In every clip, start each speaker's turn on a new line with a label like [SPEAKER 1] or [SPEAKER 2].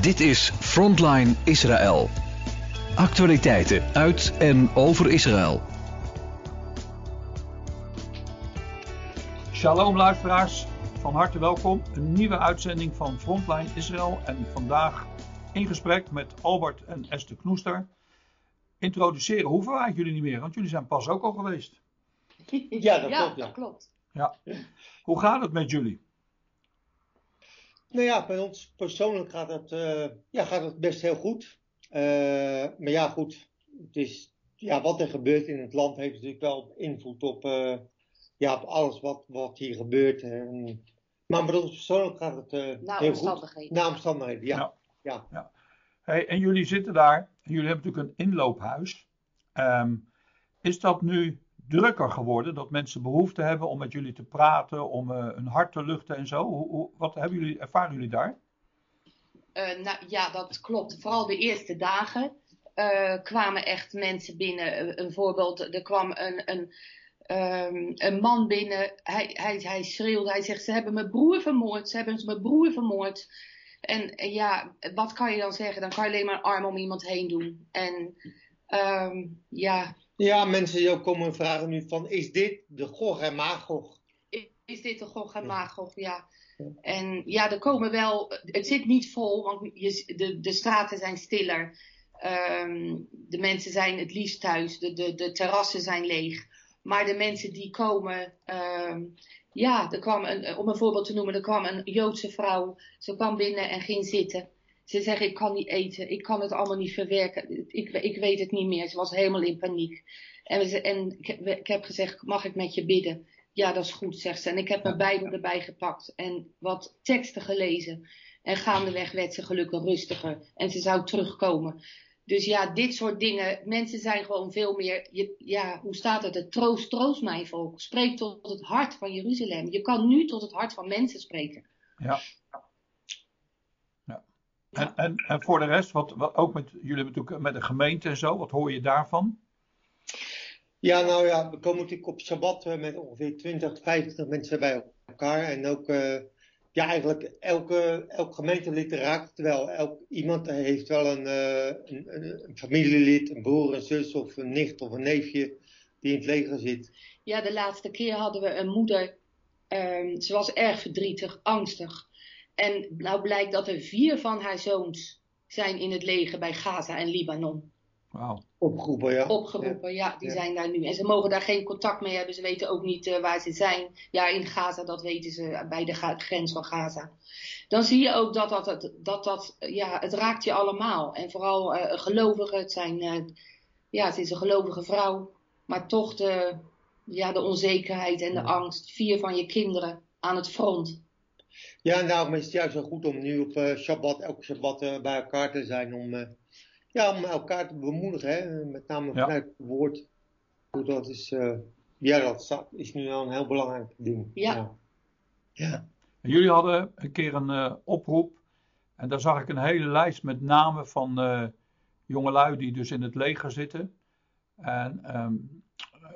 [SPEAKER 1] Dit is Frontline Israël. Actualiteiten uit en over Israël.
[SPEAKER 2] Shalom luisteraars, van harte welkom. Een nieuwe uitzending van Frontline Israël en vandaag in gesprek met Albert en Esther Knoester. Introduceren hoeven wij jullie niet meer, want jullie zijn pas ook al geweest.
[SPEAKER 3] Ja, dat
[SPEAKER 4] ja,
[SPEAKER 3] klopt. Ja.
[SPEAKER 4] dat klopt.
[SPEAKER 2] Ja. Hoe gaat het met jullie?
[SPEAKER 3] Nou ja, bij ons persoonlijk gaat het, eh, ja, gaat het best heel goed. Eh, maar ja, goed. Het is, ja, wat er gebeurt in het land heeft natuurlijk wel invloed op, eh, ja, op alles wat, wat hier gebeurt. En, maar met ons persoonlijk gaat het eh, heel goed.
[SPEAKER 4] omstandigheden.
[SPEAKER 3] Na omstandigheden, ja.
[SPEAKER 2] Ja.
[SPEAKER 3] ja.
[SPEAKER 2] Hey, en jullie zitten daar, en jullie hebben natuurlijk een inloophuis. Ehm, is dat nu drukker geworden, dat mensen behoefte hebben om met jullie te praten, om eh, hun hart te luchten en zo? Hoe, hoe, wat hebben jullie, ervaren jullie daar?
[SPEAKER 4] Eh, nou, ja, dat klopt. Vooral de eerste dagen eh, kwamen echt mensen binnen. Een voorbeeld, er kwam een, een, ehm, een man binnen. Hij, hij, hij schreeuwde, hij zegt, ze hebben mijn broer vermoord. Ze hebben mijn broer vermoord. En ja, wat kan je dan zeggen? Dan kan je alleen maar een arm om iemand heen doen. En ehm, ja,
[SPEAKER 3] Ja, mensen komen vragen nu van, is dit de Gog en Magog?
[SPEAKER 4] is dit een Gog en. Magog? Ja.
[SPEAKER 3] Ja.
[SPEAKER 4] En ja, er komen wel, het zit niet vol, want je, de, de straten zijn stiller. Ehm, de mensen zijn het liefst thuis, de, de, de terrassen zijn leeg. Maar de mensen die komen, ehm, ja, er kwam een, om een voorbeeld te noemen, er kwam een Joodse vrouw. Ze kwam binnen en ging zitten. Ze zegt, ik kan niet eten, ik kan het allemaal niet verwerken, ik, ik weet het niet meer. Ze was helemaal in paniek. En, we, en ik, heb- ik heb gezegd, mag ik met je bidden? Ja, dat is goed, zegt ze. En ik heb mijn Bijbel erbij gepakt en wat teksten gelezen. En gaandeweg werd ze gelukkig rustiger. En ze zou terugkomen. Dus ja, dit soort dingen. Mensen zijn gewoon veel meer. Je, ja, hoe staat het? Het troost, troost mijn volk. Spreek tot het hart van Jeruzalem. Je kan nu tot het hart van mensen spreken.
[SPEAKER 2] Ja. En, en, en voor de rest, wat, wat ook met jullie hebben natuurlijk met de gemeente en zo, wat hoor je daarvan?
[SPEAKER 3] Ja, nou ja, we komen natuurlijk op Sabbat eh, met ongeveer 20, 25 mensen bij elkaar. En ook, eh, ja, eigenlijk elke, elk gemeentelid raakt het wel. Elk, iemand heeft wel een, eh, een, een, een familielid, een broer, een zus of een nicht of een neefje die in het leger zit.
[SPEAKER 4] Ja, de laatste keer hadden we een moeder. ehm, ze was erg verdrietig, angstig. En nou blijkt dat er vier van haar zoons zijn in het leger bij Gaza en Libanon.
[SPEAKER 2] Wauw.
[SPEAKER 3] Opgeroepen, ja.
[SPEAKER 4] Opgeroepen, ja, die
[SPEAKER 3] Ja.
[SPEAKER 4] zijn daar nu. En ze mogen daar geen contact mee hebben. Ze weten ook niet eh, waar ze zijn. Ja, in Gaza, dat weten ze bij de grens van Gaza. Dan zie je ook dat dat, dat, dat, dat ja, het raakt je allemaal. En vooral eh gelovigen, het zijn, eh, ja, het is een gelovige vrouw. Maar toch de, ja, de onzekerheid en de
[SPEAKER 3] Ja.
[SPEAKER 4] angst. Vier van je kinderen aan het front.
[SPEAKER 3] Ja, en daarom is het juist zo goed om nu op eh Shabbat, elke Shabbat eh, bij elkaar te zijn. Om, eh, ja, om elkaar te bemoedigen, hè? met name
[SPEAKER 2] Ja.
[SPEAKER 3] vanuit het woord. Dat is, eh, ja, dat is nu wel een heel belangrijk ding.
[SPEAKER 4] Ja.
[SPEAKER 3] ja.
[SPEAKER 2] Jullie hadden een keer een eh, oproep. En daar zag ik een hele lijst met namen van eh jongelui die dus in het leger zitten. En ehm,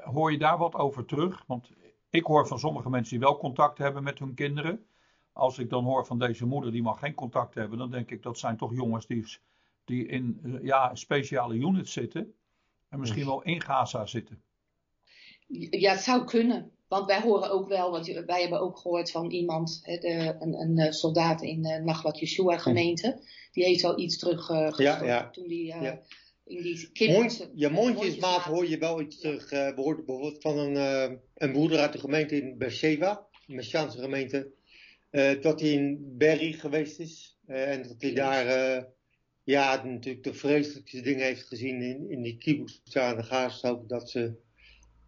[SPEAKER 2] hoor je daar wat over terug? Want ik hoor van sommige mensen die wel contact hebben met hun kinderen. Als ik dan hoor van deze moeder die mag geen contact hebben, dan denk ik dat zijn toch jongens die, die in eh, ja, speciale units zitten. En misschien wel in Gaza zitten.
[SPEAKER 4] Ja, het zou kunnen. Want wij horen ook wel, want wij hebben ook gehoord van iemand, hè, de, een, een eh, soldaat in de Nachlat Yeshua gemeente. Die heeft al iets terug
[SPEAKER 3] Ja, ja.
[SPEAKER 4] toen die eh,
[SPEAKER 3] Ja.
[SPEAKER 4] in die
[SPEAKER 3] Mond, je mondjesmaat hoor je wel iets terug. eh we hoorden bijvoorbeeld van een, eh, een broeder uit de gemeente in Beersheba, een Messiaanse gemeente, eh, dat hij in Berry geweest is. eh, en dat hij daar eh, ja, natuurlijk de vreselijkste dingen heeft gezien in, in die kibbutz daar aan de Gazastrook. Dat ze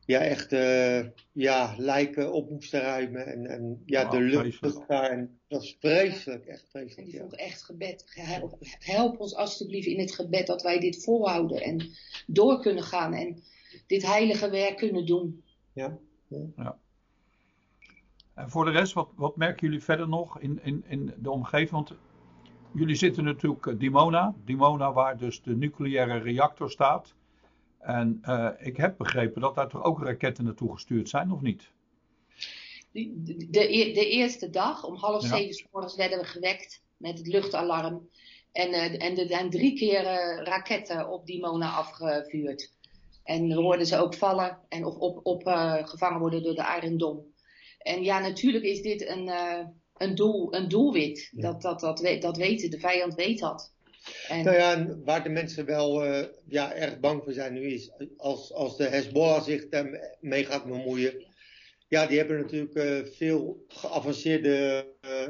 [SPEAKER 3] ja, echt eh, ja, lijken op moesten ruimen. En, en ja, de lucht
[SPEAKER 2] vreselijk.
[SPEAKER 3] daar. En dat is vreselijk, echt
[SPEAKER 4] En
[SPEAKER 3] vreselijk.
[SPEAKER 4] die
[SPEAKER 3] Ja.
[SPEAKER 4] vroeg echt gebed. Help, help ons alstublieft in het gebed dat wij dit volhouden en door kunnen gaan en dit heilige werk kunnen doen.
[SPEAKER 3] Ja.
[SPEAKER 2] En voor de rest, wat, wat merken jullie verder nog in, in, in de omgeving? Want jullie zitten natuurlijk eh, Dimona. Dimona waar dus de nucleaire reactor staat. En eh, ik heb begrepen dat daar toch ook raketten naartoe gestuurd zijn, of niet?
[SPEAKER 4] De, de, de eerste dag, om half
[SPEAKER 2] Ja.
[SPEAKER 4] zeven 's morgens werden we gewekt met het luchtalarm. En, eh, en er zijn drie keer raketten op Dimona afgevuurd. En we hoorden ze ook vallen en of op, op, gevangen worden door de Iron Dome. En ja, natuurlijk is dit een, eh, een, doel, een doelwit.
[SPEAKER 3] Ja.
[SPEAKER 4] Dat, dat, dat, weet, dat weten, de vijand weet dat. En,
[SPEAKER 3] Nou ja, waar de mensen wel eh, ja, erg bang voor zijn nu is, als, als de Hezbollah zich daarmee gaat bemoeien. Ja, die hebben natuurlijk eh, veel geavanceerde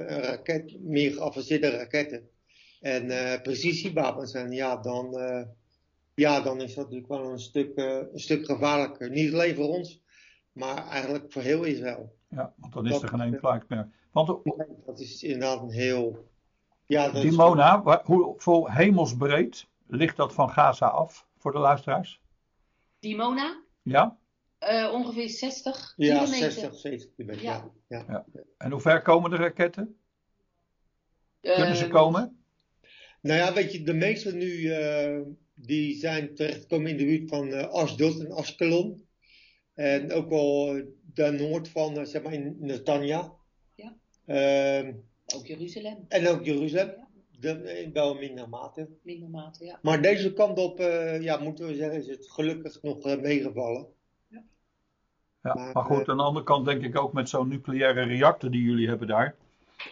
[SPEAKER 3] raket, meer geavanceerde raketten. En precisiewapens. En ja dan, ja, dan is dat natuurlijk wel een stuk, een stuk gevaarlijker. Niet alleen voor ons, maar eigenlijk voor heel Israël.
[SPEAKER 2] Ja, want dan is
[SPEAKER 3] Dat
[SPEAKER 2] er geen enkel uitmerk. Want
[SPEAKER 3] Dat is inderdaad een heel. Ja, dat is-
[SPEAKER 2] Dimona, waar- hoeveel hemelsbreed ligt dat van Gaza af voor de luisteraars?
[SPEAKER 4] Dimona,
[SPEAKER 2] Ja?
[SPEAKER 4] eh, ongeveer 60
[SPEAKER 3] ja,
[SPEAKER 4] kilometer.
[SPEAKER 3] 60, 70 kilometer.
[SPEAKER 4] Ja.
[SPEAKER 3] Ja. Ja.
[SPEAKER 2] En hoe ver komen de raketten? Kunnen ze
[SPEAKER 4] Eh,
[SPEAKER 2] komen?
[SPEAKER 3] Nou ja, weet je, de meeste nu eh, die zijn terechtgekomen in de buurt van eh Ashdod en Ashkelon. En ook wel eh, de noord van, eh, zeg maar, in Netanya.
[SPEAKER 4] Ja.
[SPEAKER 3] Ehm,
[SPEAKER 4] Ook Jeruzalem,
[SPEAKER 3] en ook Jeruzalem.
[SPEAKER 4] Ja.
[SPEAKER 3] De, in wel minder mate.
[SPEAKER 4] minder mate, ja.
[SPEAKER 3] Maar deze kant op, eh, ja, moeten we zeggen, is het gelukkig nog eh, meegevallen.
[SPEAKER 2] Ja,
[SPEAKER 3] maar,
[SPEAKER 2] maar goed,
[SPEAKER 3] eh,
[SPEAKER 2] aan de andere kant denk ik ook met zo'n nucleaire reactor die jullie hebben daar.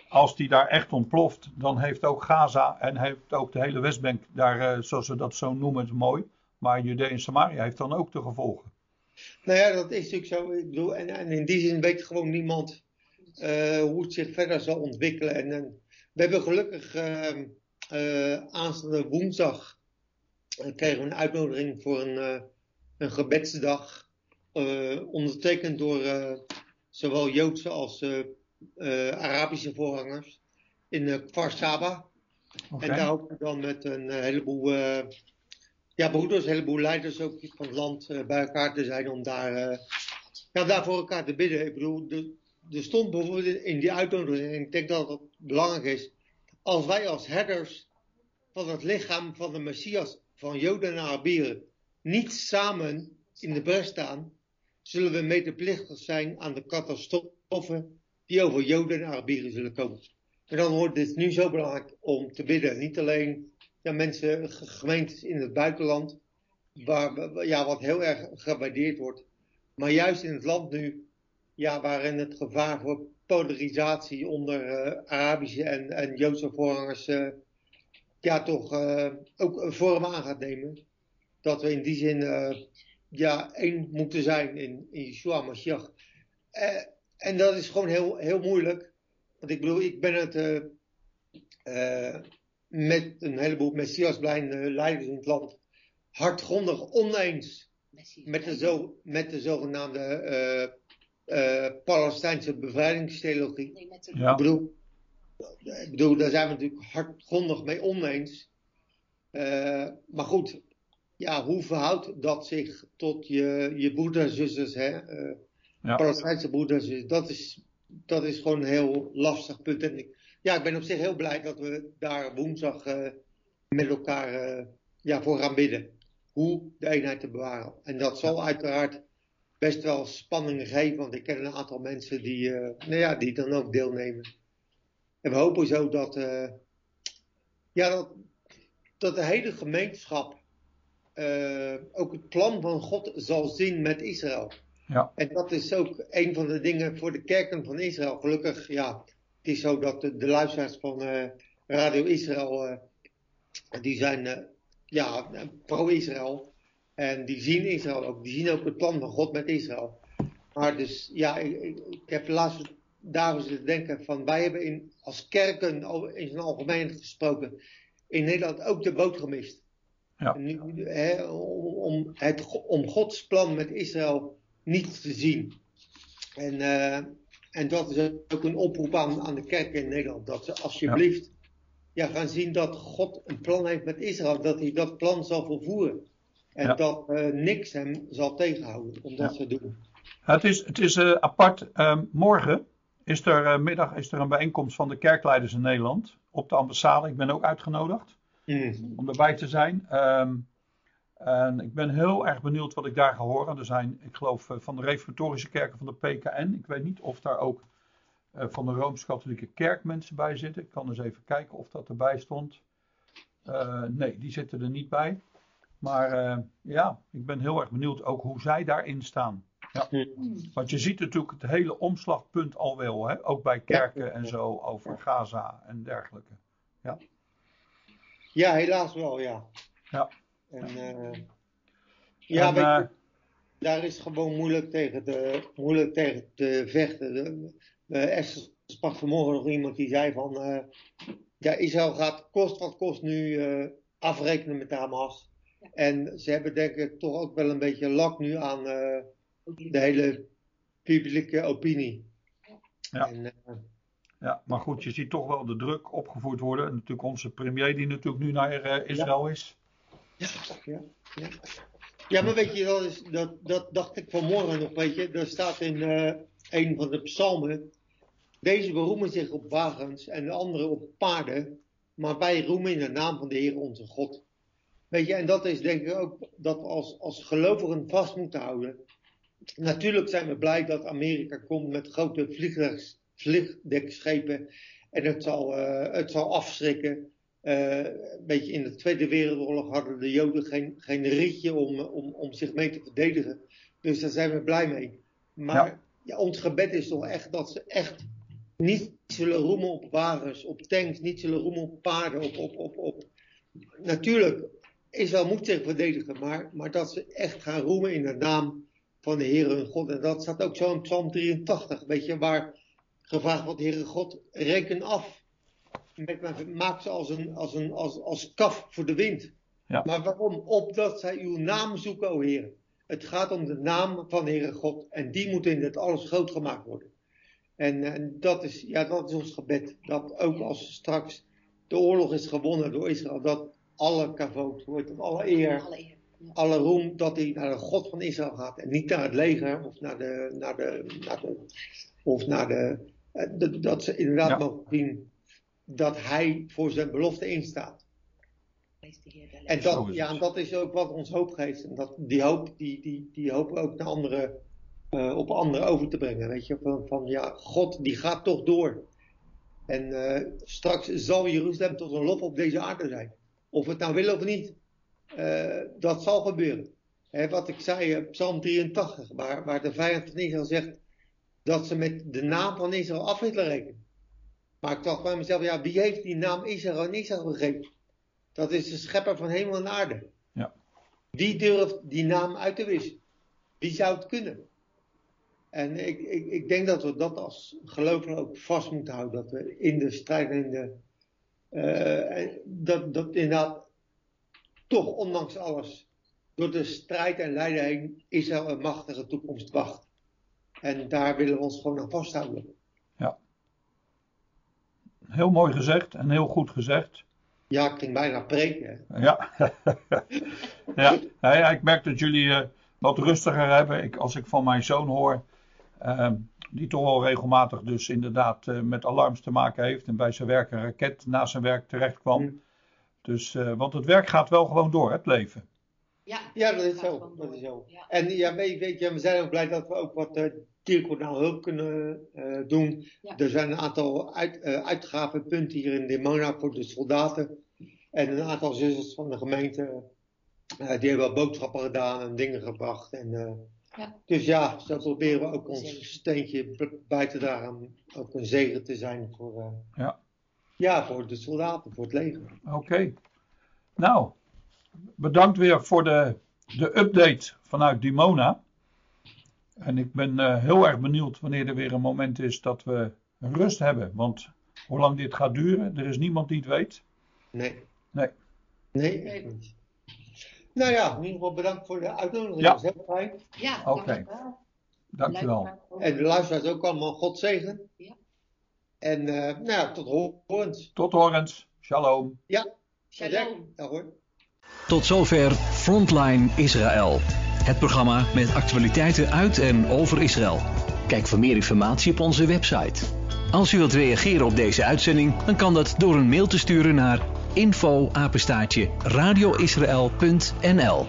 [SPEAKER 2] Als die daar echt ontploft, dan heeft ook Gaza en heeft ook de hele Westbank daar, eh, zoals we dat zo noemen, mooi. Maar Judea en Samaria heeft dan ook de gevolgen.
[SPEAKER 3] Nou ja, dat is natuurlijk zo. Ik bedoel, en, en in die zin weet gewoon niemand eh, hoe het zich verder zal ontwikkelen. En, en we hebben gelukkig eh, aanstaande woensdag eh, kregen we een uitnodiging voor een, een gebedsdag. ondertekend door zowel Joodse als Arabische voorgangers in uh, Kfar Saba.
[SPEAKER 2] Oké.
[SPEAKER 3] En daar hopen we dan met een heleboel ja, broeders, een heleboel leiders ook van het land eh, bij elkaar te zijn om daar, eh, ja, daar voor elkaar te bidden. Ik bedoel, er stond bijvoorbeeld in die uitnodiging, en ik denk dat het belangrijk is, als wij als herders van het lichaam van de Messias van Joden en Arabieren niet samen in de bres staan, zullen we medeplichtig zijn aan de catastrofen die over Joden en Arabieren zullen komen. En dan wordt het nu zo belangrijk om te bidden. Niet alleen ja, mensen, ge- gemeentes in het buitenland, waar, ja, wat heel erg gewaardeerd wordt. Maar juist in het land nu, ja, waarin het gevaar voor polarisatie onder eh, Arabische en, en Joodse voorrangers eh, ja, toch eh, ook een vorm aan gaat nemen. Dat we in die zin eh, ja, één moeten zijn in, in Yeshua Mashiach. Eh, en dat is gewoon heel, heel moeilijk. Want ik bedoel, ik ben het eh, eh, met een heleboel Messias leiders in het land hardgrondig oneens met de, zo, met de zogenaamde eh, eh, Palestijnse bevrijdingstheologie.
[SPEAKER 4] Nee, met de,
[SPEAKER 2] Ja.
[SPEAKER 3] Ik bedoel, ik bedoel, daar zijn we natuurlijk hardgrondig mee oneens. Eh, maar goed, ja, hoe verhoudt dat zich tot je, je broeders en zusters, hè? eh,
[SPEAKER 2] Ja.
[SPEAKER 3] Palestijnse broeders en zusters? Dat is, dat is gewoon een heel lastig punt. En ik, ja, ik ben op zich heel blij dat we daar woensdag eh, met elkaar eh, ja, voor gaan bidden. Hoe de eenheid te bewaren. En dat zal uiteraard best wel spanning geven, want ik ken een aantal mensen die, eh, nou ja, die dan ook deelnemen. En we hopen zo dat, ja, dat, dat de hele gemeenschap ook het plan van God zal zien met Israël.
[SPEAKER 2] Ja.
[SPEAKER 3] En dat is ook een van de dingen voor de kerken van Israël. Gelukkig, ja, het is zo dat de, de luisteraars van eh, Radio Israël, eh, die zijn eh, ja, pro-Israël. En die zien Israël ook. Die zien ook het plan van God met Israël. Maar dus, ja, ik, ik, heb laatst daarover zitten denken van, wij hebben in, als kerken in zijn algemeen gesproken, in Nederland ook de boot gemist.
[SPEAKER 2] Ja.
[SPEAKER 3] Nu, hè, om, om het, om Gods plan met Israël niet te zien. En, en dat is ook een oproep aan, aan de kerken in Nederland. Dat ze alsjeblieft ja. gaan zien dat God een plan heeft met Israël. Dat hij dat plan zal vervoeren. En
[SPEAKER 2] Ja.
[SPEAKER 3] dat eh, niks hem zal tegenhouden om dat te doen.
[SPEAKER 2] Het is, het is eh, apart. Ehm, morgen is er eh, middag is er een bijeenkomst van de kerkleiders in Nederland op de ambassade. Ik ben ook uitgenodigd
[SPEAKER 3] Mm.
[SPEAKER 2] om erbij te zijn. Ehm, en ik ben heel erg benieuwd wat ik daar ga horen. Er zijn, ik geloof, eh, van de reformatorische kerken van de PKN. Ik weet niet of daar ook eh, van de Rooms-Katholieke Kerk mensen bij zitten. Ik kan eens even kijken of dat erbij stond. Eh, nee, die zitten er niet bij. Maar eh, ja, ik ben heel erg benieuwd ook hoe zij daarin staan. Ja. Want je ziet natuurlijk het hele omslagpunt al wel, hè? ook bij kerken en zo, over Gaza en dergelijke. Ja,
[SPEAKER 3] Ja, helaas wel, ja.
[SPEAKER 2] Ja.
[SPEAKER 3] En, eh, ja,
[SPEAKER 2] En,
[SPEAKER 3] weet je,
[SPEAKER 2] eh,
[SPEAKER 3] daar is gewoon moeilijk tegen te, moeilijk tegen te vechten. De, de Esther sprak vanmorgen nog iemand die zei van, eh, ja, Israël gaat kost wat kost nu eh, afrekenen met Hamas. En ze hebben denk ik toch ook wel een beetje lak nu aan eh, de hele publieke opinie.
[SPEAKER 2] Ja.
[SPEAKER 3] En, eh,
[SPEAKER 2] ja, maar goed, je ziet toch wel de druk opgevoerd worden. En natuurlijk onze premier die natuurlijk nu naar eh, Israël is.
[SPEAKER 3] Ja, ja. ja, maar weet je, dat, dat, dat dacht ik vanmorgen nog, weet je. Er staat in eh, een van de psalmen. Deze beroemen zich op wagens en de anderen op paarden. Maar wij roemen in de naam van de Heer onze God. Weet je, en dat is denk ik ook dat we als, als gelovigen vast moeten houden. Natuurlijk zijn we blij dat Amerika komt met grote vliegdekschepen. En het zal, eh, het zal afschrikken. Eh, weet je, in de Tweede Wereldoorlog hadden de Joden geen, geen rietje om, om, om zich mee te verdedigen. Dus daar zijn we blij mee. Maar
[SPEAKER 2] Ja.
[SPEAKER 3] ja, ons gebed is toch echt dat ze echt niet zullen roemen op wagens, op tanks, niet zullen roemen op paarden, op, op, op, op. Natuurlijk, Israël moet zich verdedigen, maar, maar dat ze echt gaan roemen in de naam van de Heer hun God. En dat staat ook zo in Psalm 83, weet je, waar gevraagd wordt, Heere God, reken af. Met, met- maak ze als een, als een als, als kaf voor de wind.
[SPEAKER 2] Ja.
[SPEAKER 3] Maar waarom? Opdat zij uw naam zoeken, o Heer. Het gaat om de naam van de Heere God. En die moet in dit alles groot gemaakt worden. En, en dat, is, ja, dat is ons gebed. Dat ook als straks de oorlog is gewonnen door Israël, dat alle kavoot, het, alle eer,
[SPEAKER 4] Alle eer. Ja.
[SPEAKER 3] alle roem, dat hij naar de God van Israël gaat. En niet naar het leger of naar de, naar de, naar de, of naar de, eh, dat- dat ze inderdaad
[SPEAKER 2] Ja.
[SPEAKER 3] mogen zien dat hij voor zijn belofte instaat. En dat, ja, en dat is ook wat ons hoop geeft. En dat, die hoop, die, die, die hoop ook naar anderen, eh, op anderen over te brengen. Weet je, van, van ja, God die gaat toch door. En eh, straks zal Jeruzalem tot een lof op deze aarde zijn. Of we het nou willen of niet. Eh, dat zal gebeuren. Hè, wat ik zei, Psalm 83, waar, waar de vijand van Israël zegt dat ze met de naam van Israël af willen rekenen. Maar ik dacht bij mezelf, ja, wie heeft die naam Israël en Israël gegeven? Dat is de schepper van hemel en aarde.
[SPEAKER 2] Ja.
[SPEAKER 3] Wie durft die naam uit te wissen? Wie zou het kunnen? En ik, ik, ik denk dat we dat als gelovigen ook vast moeten houden. Dat we in de strijd en in de. eh, dat, dat inderdaad toch ondanks alles. Door de strijd en lijden heen Israël een machtige toekomst wacht. En daar willen we ons gewoon aan vasthouden.
[SPEAKER 2] Heel mooi gezegd en heel goed gezegd.
[SPEAKER 3] Ja, ik ging bijna preken.
[SPEAKER 2] Ja, ja. ja, ja, ik merk dat jullie eh, wat rustiger hebben. Ik, als ik van mijn zoon hoor, ehm, die toch wel regelmatig dus inderdaad eh, met alarms te maken heeft. En bij zijn werk een raket na zijn werk terecht kwam.
[SPEAKER 3] Mm.
[SPEAKER 2] Dus, eh, want het werk gaat wel gewoon door, het leven.
[SPEAKER 4] Ja,
[SPEAKER 3] Ja, dat is zo. Dat is zo.
[SPEAKER 4] Ja.
[SPEAKER 3] En ja, weet, weet je, we zijn ook blij dat we ook wat uh, diaconaal hulp kunnen eh, doen.
[SPEAKER 4] Ja.
[SPEAKER 3] Er zijn een aantal uit, eh, uitgavenpunten hier in Dimona voor de soldaten. En een aantal zusters van de gemeente, eh, die hebben boodschappen gedaan en dingen gebracht. En, eh,
[SPEAKER 4] Ja.
[SPEAKER 3] Dus ja, zo proberen we ook ons steentje bij te dragen om ook een zegen te zijn voor, eh,
[SPEAKER 2] Ja.
[SPEAKER 3] ja, voor de soldaten, voor het leger.
[SPEAKER 2] Oké. Nou, bedankt weer voor de, de update vanuit Dimona. En ik ben eh, heel erg benieuwd wanneer er weer een moment is dat we rust hebben. Want hoe lang dit gaat duren, er is niemand die het weet.
[SPEAKER 3] Nee.
[SPEAKER 2] Nee.
[SPEAKER 3] Nee. Nou ja, in ieder geval bedankt voor de uitnodiging.
[SPEAKER 2] Ja.
[SPEAKER 4] Ja,
[SPEAKER 2] Oké.
[SPEAKER 4] dankjewel.
[SPEAKER 3] En de luisteraars ook allemaal God zegen.
[SPEAKER 4] Ja.
[SPEAKER 3] En eh, nou ja, tot horens.
[SPEAKER 2] Tot horens. Shalom.
[SPEAKER 3] Ja.
[SPEAKER 4] Shalom.
[SPEAKER 3] Ja hoor.
[SPEAKER 1] Tot zover Frontline Israël. Het programma met actualiteiten uit en over Israël. Kijk voor meer informatie op onze website. Als u wilt reageren op deze uitzending, dan kan dat door een mail te sturen naar info radioisrael.nl